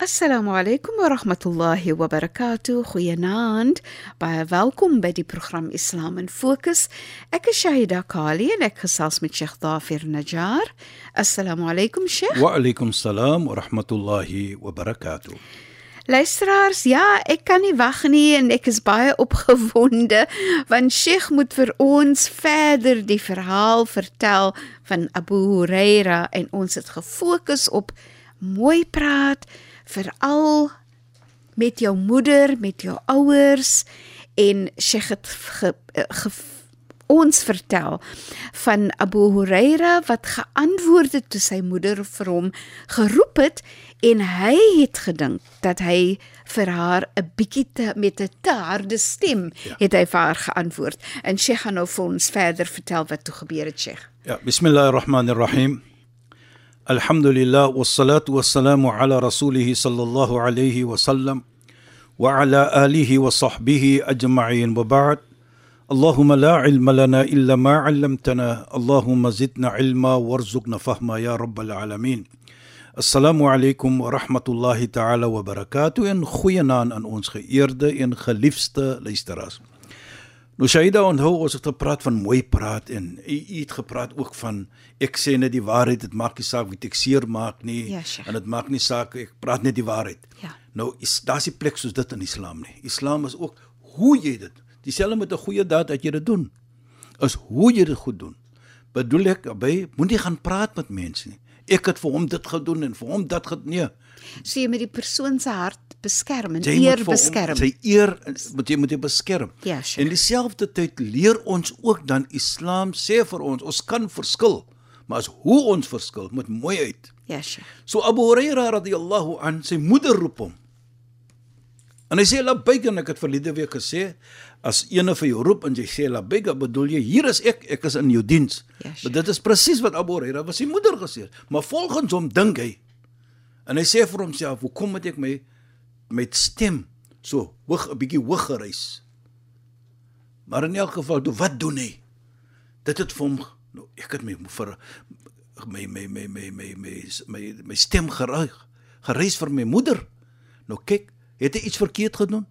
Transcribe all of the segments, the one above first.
Assalamu alaykum wa rahmatullahi wa barakatuh. Goeienaand. Baie welkom by die program Islam in Fokus. Ek is Shahida Kali en ek gesels met Sheikh Dafir Najjar. Assalamu alaykum Sheikh. Wa alaykum salaam wa rahmatullahi wa barakatuh. Luisteraars, ja, ek kan nie wag nie en ek is baie opgewonde want Sheikh moet vir ons verder die verhaal vertel van Abu Huraira en ons het gefokus op mooi praat veral met jou moeder, met jou ouers en Sheikh het ge, ge, ons vertel van Abu Huraira wat geantwoord het toe sy moeder vir hom geroep het en hy het gedink dat hy vir haar 'n bietjie te met 'n te harde stem ja. het hy vir haar geantwoord en Sheikh gaan nou vir ons verder vertel wat toe gebeur het Sheikh Ja, bismillahirrahmanirrahim. Alhamdulillah wassalatu الحمد لله والصلاة والسلام على رسوله صلى الله عليه وسلم وعلى آله وصحبه أجمعين وبعد اللهم لا علم لنا إلا ما علمتنا اللهم زدنا علما وارزقنا فهما يا رب العالمين السلام عليكم ورحمة الله تعالى وبركاته إن خوينان أن أنسخي إيرد إن خليفست ليستراسم Nou Shaida onthou ons het gepraat van mooi praat en u, het gepraat ook van ek sê net die waarheid, dit maak nie saak wie ek seer maak nie Ja, Sheikh. en dit maak nie saak ek praat net die waarheid. Ja. Nou is daar's nie plek soos dit in Islam nie. Islam is ook hoe jy dit. Dieselfde met 'n goeie daad dat jy dit doen. Is hoe jy dit goed doen. Bedoel ek by moenie gaan praat met mense nie. Ek het vir hom dit gedoen en vir hom dat gedoen. Nee. so jy moet die persoon se hart beskerm en Jy eer vir hom- beskerm Sy eer moet jy moet jy beskerm. Ja, Sheikh. En dieselfde tyd leer ons ook dan Islam sê vir ons, ons kan verskil, maar as hoe ons verskil moet mooi uit. ja Sheikh So Abu Huraira radhiyallahu an sy moeder roep hom. En hy sê labbaik en ek het verlede week gesê as ene vir jou roep en jy sê labbaik, bedoel jy hier is ek, ek is in jou diens. Ja, Sheikh. maar dit is presies wat Abu Huraira was sy moeder gesê het. Maar volgens hom dink hy en hy sê vir homself, "Hoekom moet ek my met stem so hoog 'n bietjie hoog gereis?" Maar in elk geval, toe wat doen hy? Dit het vir hom nou ek het my vir my my my my my my my, my stem gereig gereis vir my moeder. Nou kyk, het hy iets verkeerd gedoen?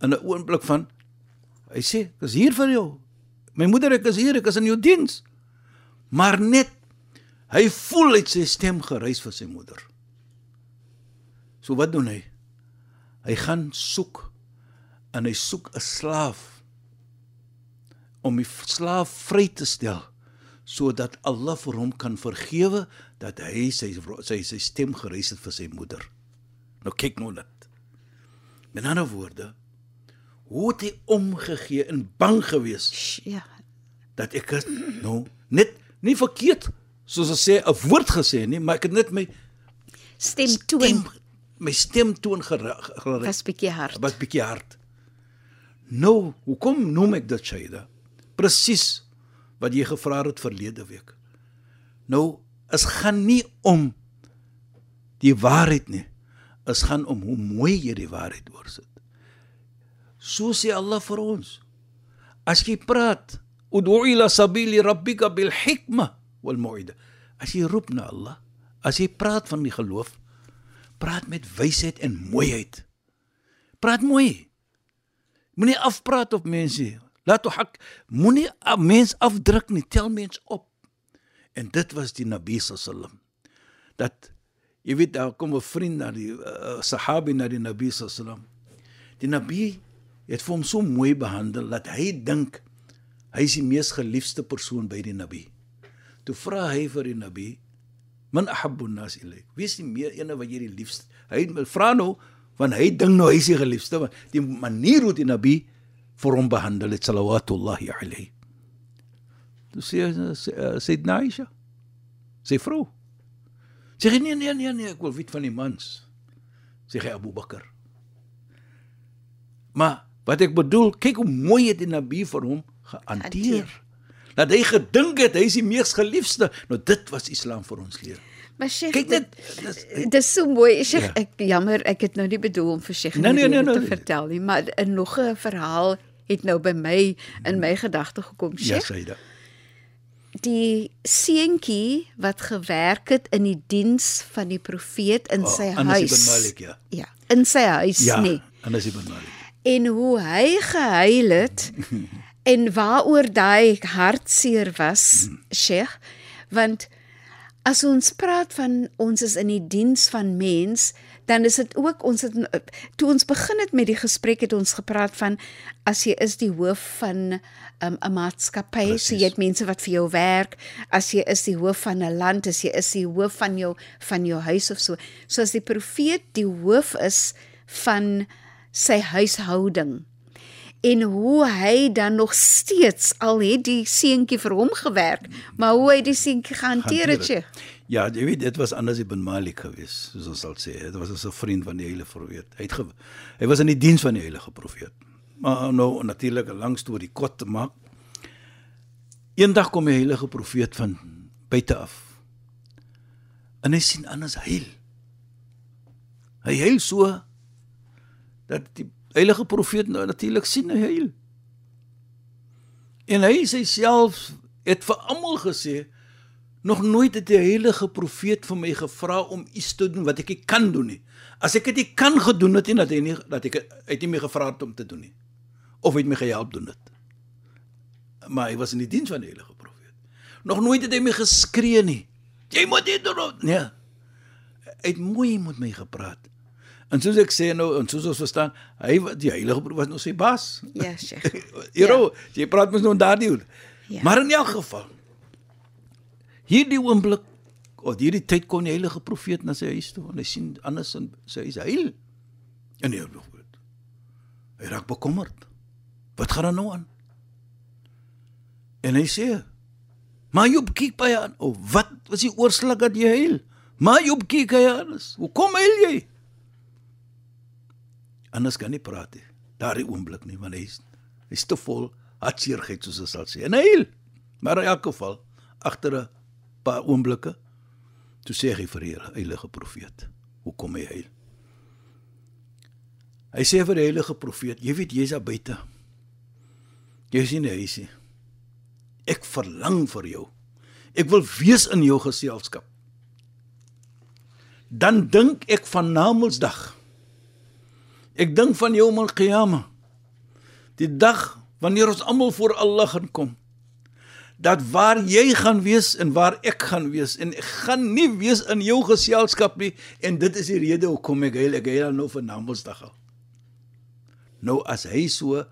In 'n oomblik van hy sê, "Ek is hier vir jou. My moeder, ek is hier, ek is in jou diens." Maar net hy voel uit sy stem gereis vir sy moeder. So wat doen hy? Hy gaan soek en hy soek 'n slaaf om die slaaf vry te stel sodat Allah vir hom kan vergewe dat hy sy sy sy stem gereis het vir sy moeder. Nou kyk nou dit. Met ander woorde, hoe het hy omgegee en bang gewees ja dat ek het nou net nie verkeerd soos ons sê 'n woord gesê nie, maar ek het net my stem toon stem my stem toon gere- gere- was bietjie hard was bietjie hard. Nou, hoekom noem ek dit Shaida? Presies wat jy gevra het verlede week. Nou, is gaan nie om die waarheid nie. Is gaan om hoe mooi jy die waarheid oorsit. So sê Allah vir ons. As jy praat, ud'u ila sabili rabbika bil hikma wal mau'ida. As jy roep na Allah, as jy praat van die geloof, praat met wysheid en mooiheid. Praat mooi. Moenie afpraat op mense. Laat toe hak moenie mens afdruk nie, tel mens op. En dit was die Nabi sallam. Dat jy weet daar kom 'n vriend na die uh, sahabi na die Nabi sallam. Die Nabi het hom so mooi behandel dat hy dink hy is die mees geliefde persoon by die Nabi. Toe vra hy vir die Nabi, "Man ahabbu an-nas ilayk?" Wie is die meer ene wat jy die liefste? Hy vra nou Want hy dink nou hy is die geliefde, want die manier hoe die Nabi vir hom behandel het salawatullahi alayhi. Dis sê sê sê Aisha. Sê vrou. Sê hy, nee nee nee nee, ek wil weet van die mans. Sê hy Abu Bakar. Maar wat ek bedoel, kyk hoe mooi het die Nabi vir hom gehanteer. Dat hy gedink het hy is die mees geliefde. Nou dit was Islam vir ons leer. Maar Sheikh, Kyk net, dis- so mooi. Sheikh, Ja. ek jammer, ek het nou nie bedoel om vir Sheikh Nee, nee, nee, te nee. vertel nie, maar 'n nog 'n verhaal het nou by my in my gedagte gekom, Ja, Sheikh. sê dit. Die seentjie wat gewerk het in die diens van die profeet in sy Oh, Anas ibn huis. Malik, ja. Ja, in sy huis Ja, nie. Anas ibn Malik. En hoe hy gehuil het en waaroor daai hartseer was, Sheikh, want as ons praat van ons is in die diens van mens, dan is dit ook ons het toe ons begin het met die gesprek het ons gepraat van as jy is die hoof van um, 'n maatskappy, so Presies. jy het mense wat vir jou werk, as jy is die hoof van 'n land, as jy is die hoof van jou van jou huis of so. So as die profeet die hoof is van sy huishouding en hoe hy dan nog steeds al het die seentjie vir hom gewerk, maar hoe hy die seentjie gehanteer het. Jy? Ja, jy weet dit was Anas ibn Malik geweest, soos ons sal sê. Dit was as 'n vriend van die heilige profeet. Hy het hy was in die diens van die heilige profeet. Maar nou natuurlik 'n lang storie kort te maak. Eendag kom die heilige profeet van buite af. En hy sien Anas huil. Hy huil so dat die heilige profeet nou natuurlik sien hy huil. En hy self het vir almal gesê nog nooit het die heilige profeet vir my gevra om iets te doen wat ek nie kan doen nie. As ek dit nie kan gedoen het nie dat hy nie dat ek uit nie my gevra het om te doen nie. Of hy het my gehelp doen dit. Maar hy was in die diens van die heilige profeet. Nog nooit het hy my geskree nie. Jy moet dit doen. Nee. Hy het mooi met my gepraat. En soos ek sê nou en soos ons verstaan, hy die heilige profeet was nog sy baas. Ja, Sheikh. Hierro, ja. jy praat mos nou daardie. Ja. Ja. Maar in elk geval. Hierdie oomblik of hierdie tyd kom die heilige profeet na sy huis toe en hy sien anders in sy huis huil. En hy weet. Hy raak bekommerd. Wat gaan er nou aan? En hy sê: "Maar Job kyk by aan. O, wat was die oorslag dat jy huil? Maar Job kyk hy aan. Hoekom huil jy?" Anders kan nie praat nie. Daardie oomblik nie, want hy is hy's te vol hartseerheid soos ons sal sê. En hy huil. Maar in elk geval agter 'n paar oomblikke toe sê hy vir die heilige profeet, "Hoekom hy huil?" Hy sê vir die heilige profeet, "Jy weet jy's daar buite. Jy sien die huisie. Ek verlang vir jou. Ek wil wees in jou geselskap. Dan dink ek van Namedsdag. Ek dink van jou om al-Qiyamah. Die dag wanneer ons almal voor Allah gaan kom. Dat waar jy gaan wees en waar ek gaan wees en ek gaan nie wees in jou geselskap nie en dit is die rede hoekom ek huil ek al nou vir Namedsdag al. Nou as hy so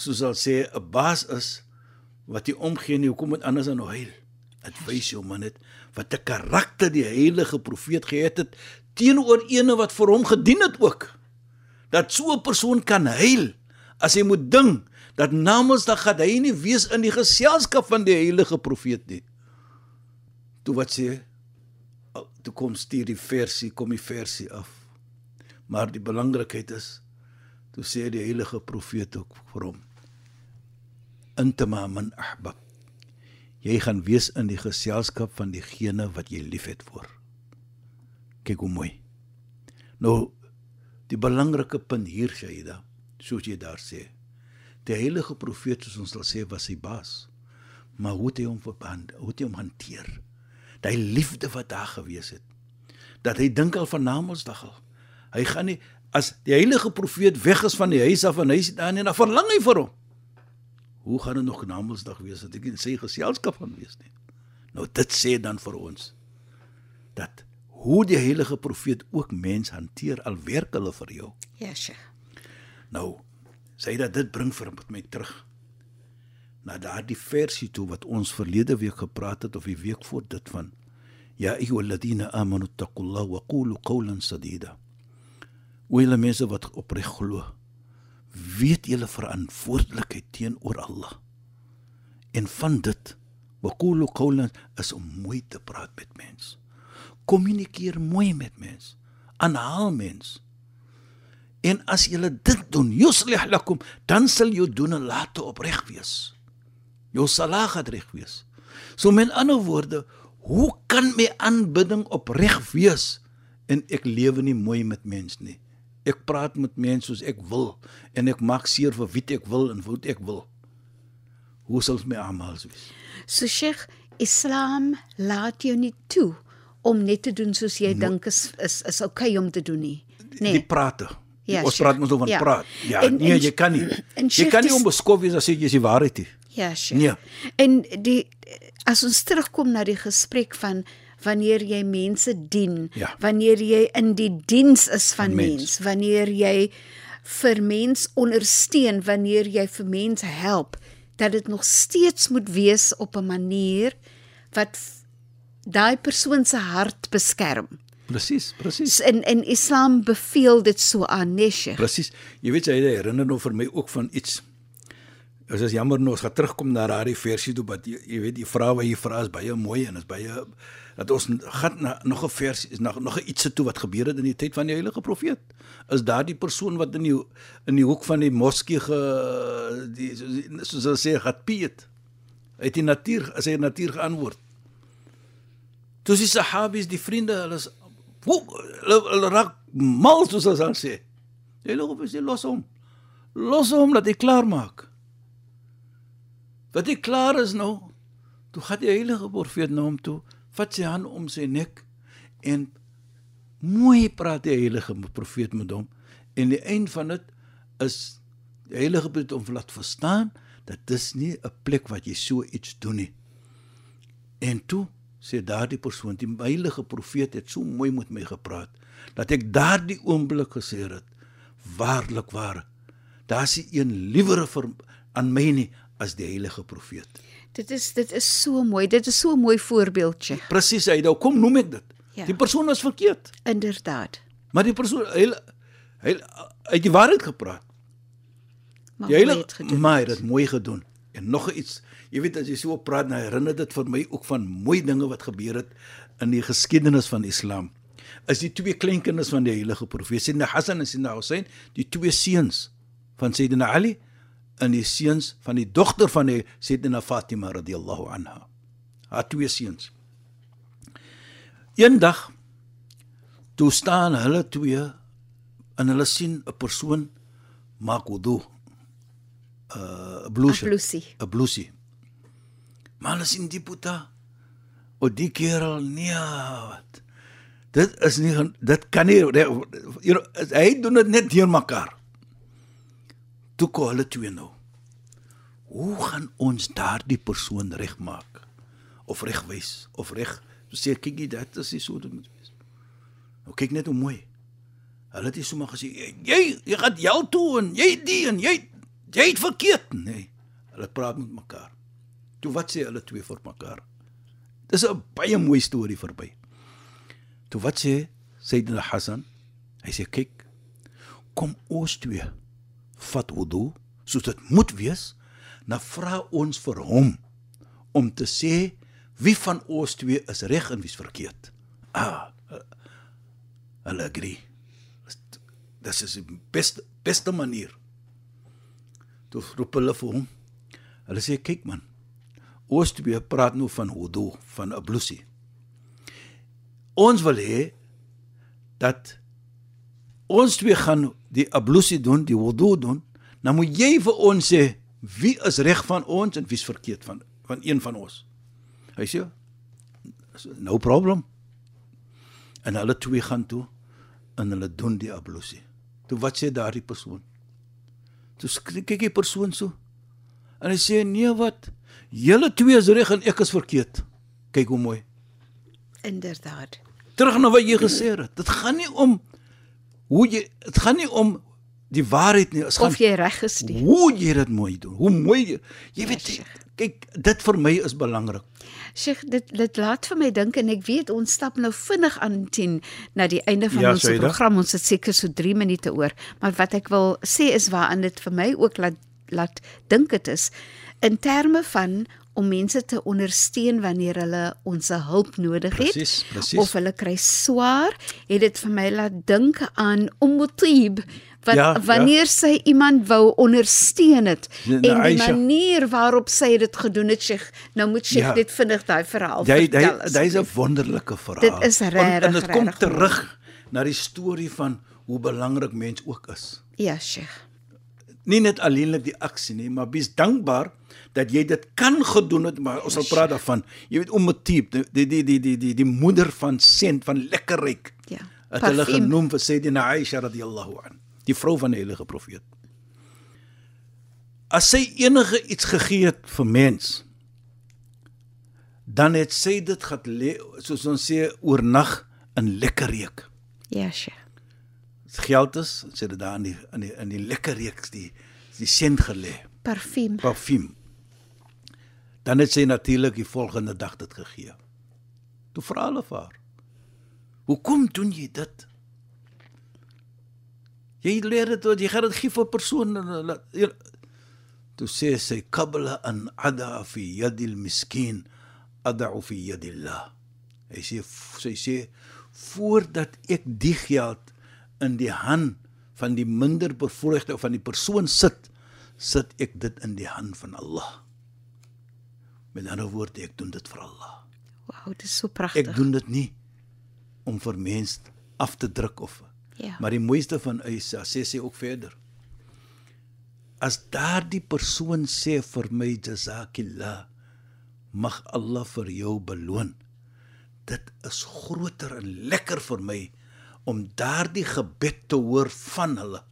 soos sal sê 'n baas is wat jy omgee nie hoekom moet anders dan nou huil? Dit wys jou man net wat 'n karakter die heilige profeet gehad het teenoor ene wat vir hom gedien het ook. Dat so 'n persoon kan huil as hy moet ding dat Namedsdag gaan hy nie wees in die geselskap van die heilige profeet nie. Toe wat sê toe kom stuur die versie kom die versie af. Maar die belangrikheid is toe sê die heilige profeet ook vir hom intama man ahbab jy gaan wees in die geselskap van diegene wat jy liefhet voor kyk hoe mooi. Nou die belangrike punt hier Shaida soos jy daar sê die heilige profeet soos ons sal sê was sy baas maar hoe het hy hom verband hoe het hy hom hanteer? Daai liefde wat daar gewees het dat hy dink al van Namedsdag al. Hy gaan nie as die heilige profeet weg is van die huis af en hy sit daar nie dan verlang hy vir hom. Hoe gaan dit nog Namedsdag wees dat ek in sy geselskap gaan wees nie? Nou dit sê dan vir ons dat hoe die heilige profeet ook mens hanteer al werk hulle vir jou Ja, Sheikh. Nou, sê dat dit bring vir my terug na daardie versie toe wat ons verlede week gepraat het of die week voor dit van Ja ayyuhalladhina amanu taqullaha wa qulu qawlan sadida. O julle mense wat opreg glo, weet julle verantwoordelikheid teenoor Allah. En van dit, waqulu qawlan is om mooi te praat met mens. Kommunikeer mooi met mens. Aanhaal mens. En as jy dit doen, yuslih lakum, dan sal jou doen late opreg wees. Jou salah gaan reg wees. So met ander woorde, hoe kan my aanbidding opreg wees en ek lewe nie mooi met mens nie? Ek praat met mense soos ek wil en ek maak seer vir wie ek wil en wat ek wil. Hoe sal my amal wees? So Sheikh, Islam laat jou nie toe om net te doen soos jy no. dink is is is oukei okay om te doen nie. Nee. Die prate. Ja, ons praat mos oor ja. praat. Ja, En- nee, en- jy kan nie. en Jy Sheikh, kan nie onbeskof wees as jy is die waarheid nie. Ja, Sheikh. Nee. En die as ons terugkom na die gesprek van wanneer jy mense dien, Ja. wanneer jy in die diens is van, Van mens. mens. wanneer jy vir mens ondersteun, wanneer jy vir mense help, dat dit nog steeds moet wees op 'n manier wat daai persoon se hart beskerm. Presies, presies. En en Islam beveel dit so aan, nee, Sheikh. Presies. Jy weet jy herinner nou vir my ook van iets. Dit is jammer nou ons gaan terugkom na daardie versie toe wat jy, jy weet die vrae wat jy vra is baie mooi en is baie dat ons gaan na nog 'n versie is nog nog 'n ietsie toe wat gebeur het in die tyd van die heilige profeet. Is daardie persoon wat in die in die hoek van die moskee ge die soos hulle sê gehad piet. Uit die natuur, as hy natuur geantwoord. Toe die sahabies, die vriende, hulle is hoe hulle, hulle raak mal soos hulle sal sê. Jy loop op sê los hom. Los hom dat hy klaar maak. Wat hy klaar is nou, toe gaan die heilige profeet na hom toe, vat sy hand om sy nek en mooi praat die heilige profeet met hom en die eind van dit is die heilige profeet om laat verstaan dat dis nie 'n plek wat jy so iets doen nie. En toe sê daardie persoon, die heilige profeet het so mooi met my gepraat dat ek daardie oomblik gesê het, waarlik waar, daar's nie een liewer vir aan my nie as die heilige profeet. Dit is dit is so mooi. Dit is so 'n mooi voorbeeldjie. Presies, hy nou kom noem ek dit. Ja. Die persoon was verkeerd, Inderdaad. maar die persoon hy hy het die waarheid gepraat. Maar Die heilige maar hy het dit mooi gedoen. En nog iets, jy weet as jy so praat, nou herinner dit vir my ook van mooi dinge wat gebeur het in die geskiedenis van Islam. Is die twee kleinkinders van die heilige profeet, Sayyidina Hassan en Sayyidina Hussein, die twee seuns van Sayyidina Ali en die seuns van die dogter van die Sayyidina Fatima radhiyallahu anha. Haar twee seuns. Eendag toe staan hulle twee en hulle sien 'n persoon maak wudu. Ablusie. 'n blusie. Maar hulle sien die puta. O die kerel nee wat. Dit is nie dit kan nie you know, hy doen dit net deur mekaar. Toe kom hulle twee nou. Hoe gaan ons daardie persoon regmaak? Of regwys of reg sê kyk jy dit is nie so dit moet wees. Nou kyk net hoe mooi. Hulle het nie sommer gesê jy jy gaan jou toe en jy die en jy jy het verkeerd nee. Hulle praat met mekaar. Toe wat sê hulle twee vir mekaar? Dis 'n baie mooi storie verby. Toe wat sê Sayyidina Hassan? Hy sê kyk, kom ons twee vat wudu soos dit moet wees, nou vra ons vir hom om te sê wie van ons twee is reg en wie's verkeerd. Ah, hulle agree. Dis is die beste beste manier. Toe roep hulle vir hom. Hulle sê kyk man, ons twee praat nou van wudu, van ablusie. Ons wil hê dat ons twee gaan die ablusie doen, die wudu doen, dan moet jy vir ons sê wie is reg van ons en wie's verkeerd van van een van ons. Hy sê no problem. En hulle twee gaan toe en hulle doen die ablusie. Toe wat sê daardie persoon? Toe skrik kyk die persoon so. En hy sê nee wat? Julle twee is reg en ek is verkeerd. Kyk hoe mooi. Inderdaad. Terug na wat jy gesê het. Dit gaan nie om hoe jy dit gaan nie om die waarheid nie. Dit gaan Of jy reg is nie. hoe jy dit mooi doen. Hoe mooi jy, jy weet Sheikh. Kyk, dit vir my is belangrik. Sheikh, dit dit laat vir my dink en ek weet ons stap nou vinnig aan 10 na die einde van Ja, ons program. Ons het seker so 3 minute oor, maar wat ek wil sê is waaraan dit vir my ook laat laat dink dit is in terme van om mense te ondersteun wanneer hulle ons hulp nodig het Presies, presies. of hulle kry swaar, het dit vir my laat dink aan Ummutib wat Ja, ja, ja. wanneer sy iemand wou ondersteun het Na- en na die Aisha. manier waarop sy dit gedoen het, Sheikh, nou moet Sheikh Ja. dit vinnig daai verhaal Jy vertel. jy dis 'n wonderlike verhaal. Dit is regtig, En dit kom terug na die storie van hoe belangrik mens ook is. Ja, Sheikh. Nie net alleenlik die aksie nie, maar wees dankbaar dat jy dit kan gedoen het, maar ons sal praat daarvan. Jy weet om Matieb, die die die die die die, die moeder van Sent van Lekkerryk. Ja. Het hulle Parfiem. genoem vir Sayyidina Aisha radhiyallahu an, die vrou van die heilige profeet. As sy enige iets gegee het vir mens, dan het sy dit gehad soos ons sê oornag in lekker reuk. Ja, Sheikh. As geld is, sê dit daar in die in die in die lekker reuk die die sent gelê, Parfiem. parfuum. Dan het sy natuurlik die volgende dag dit gegee. Toe vra hulle vir haar: "Hoekom doen jy dit?" Jy leer dit wat jy gaan dit gee vir 'n persoon toe sê sy qabla an ada fi yadil miskin ad'u fi yadillah. Hy sê sy sê voordat ek die geld in die hand van die minder bevoorregte of van die persoon sit, sit ek dit in die hand van Allah. Met ander woorde, ek doen dit vir Allah. Wow, dit is so pragtig. Ek doen dit nie om vir mense af te druk of Ja. Maar die mooiste van Isa sê sy ook verder. As daardie persoon sê vir my jazakillah, mag Allah vir jou beloon. Dit is groter en lekker vir my om daardie gebed te hoor van hulle.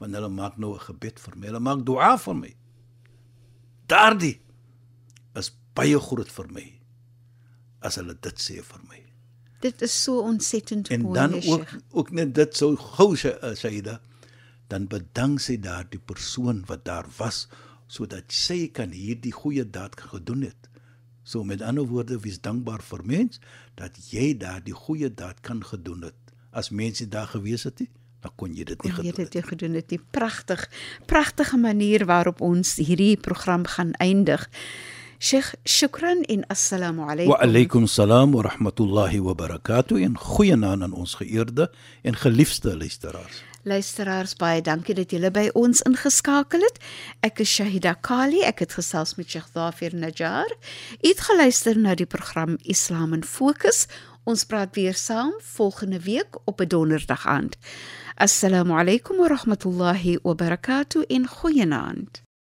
Want hulle maak nou 'n gebed vir my. Hulle maak dua vir my. Daardie is baie groot vir my as hulle dit sê vir my. Dit is so ontsettend En mooi, dan nee, ook ook net dit sou gou sy uh, Saida dan bedank sy daardie persoon wat daar was sodat sy kan hierdie goeie daad gedoen het. So met ander woorde, wees dankbaar vir mens dat jy daardie goeie daad kan gedoen het. As mense daar gewees het, nie, dan kon jy dit nie jy gedoen dit het. nie gedoen het nie. Pragtig. Pragtige manier waarop ons hierdie program gaan eindig. Sheikh, shukran en assalamu alaykum. Wa alaykum salaam wa rahmatullahi wa barakatuh en goeienaand aan ons geëerde en geliefde luisteraars. Luisteraars, baie dankie dat julle by ons ingeskakel het. Ek is Shahida Kali. Ek het gesels met Sheikh Dafir Najjar. U het geluister na die program Islam in Fokus. Ons praat weer saam volgende week op 'n donderdag aand. Assalamu alaykum wa rahmatullahi wa barakatuh en goeienaand.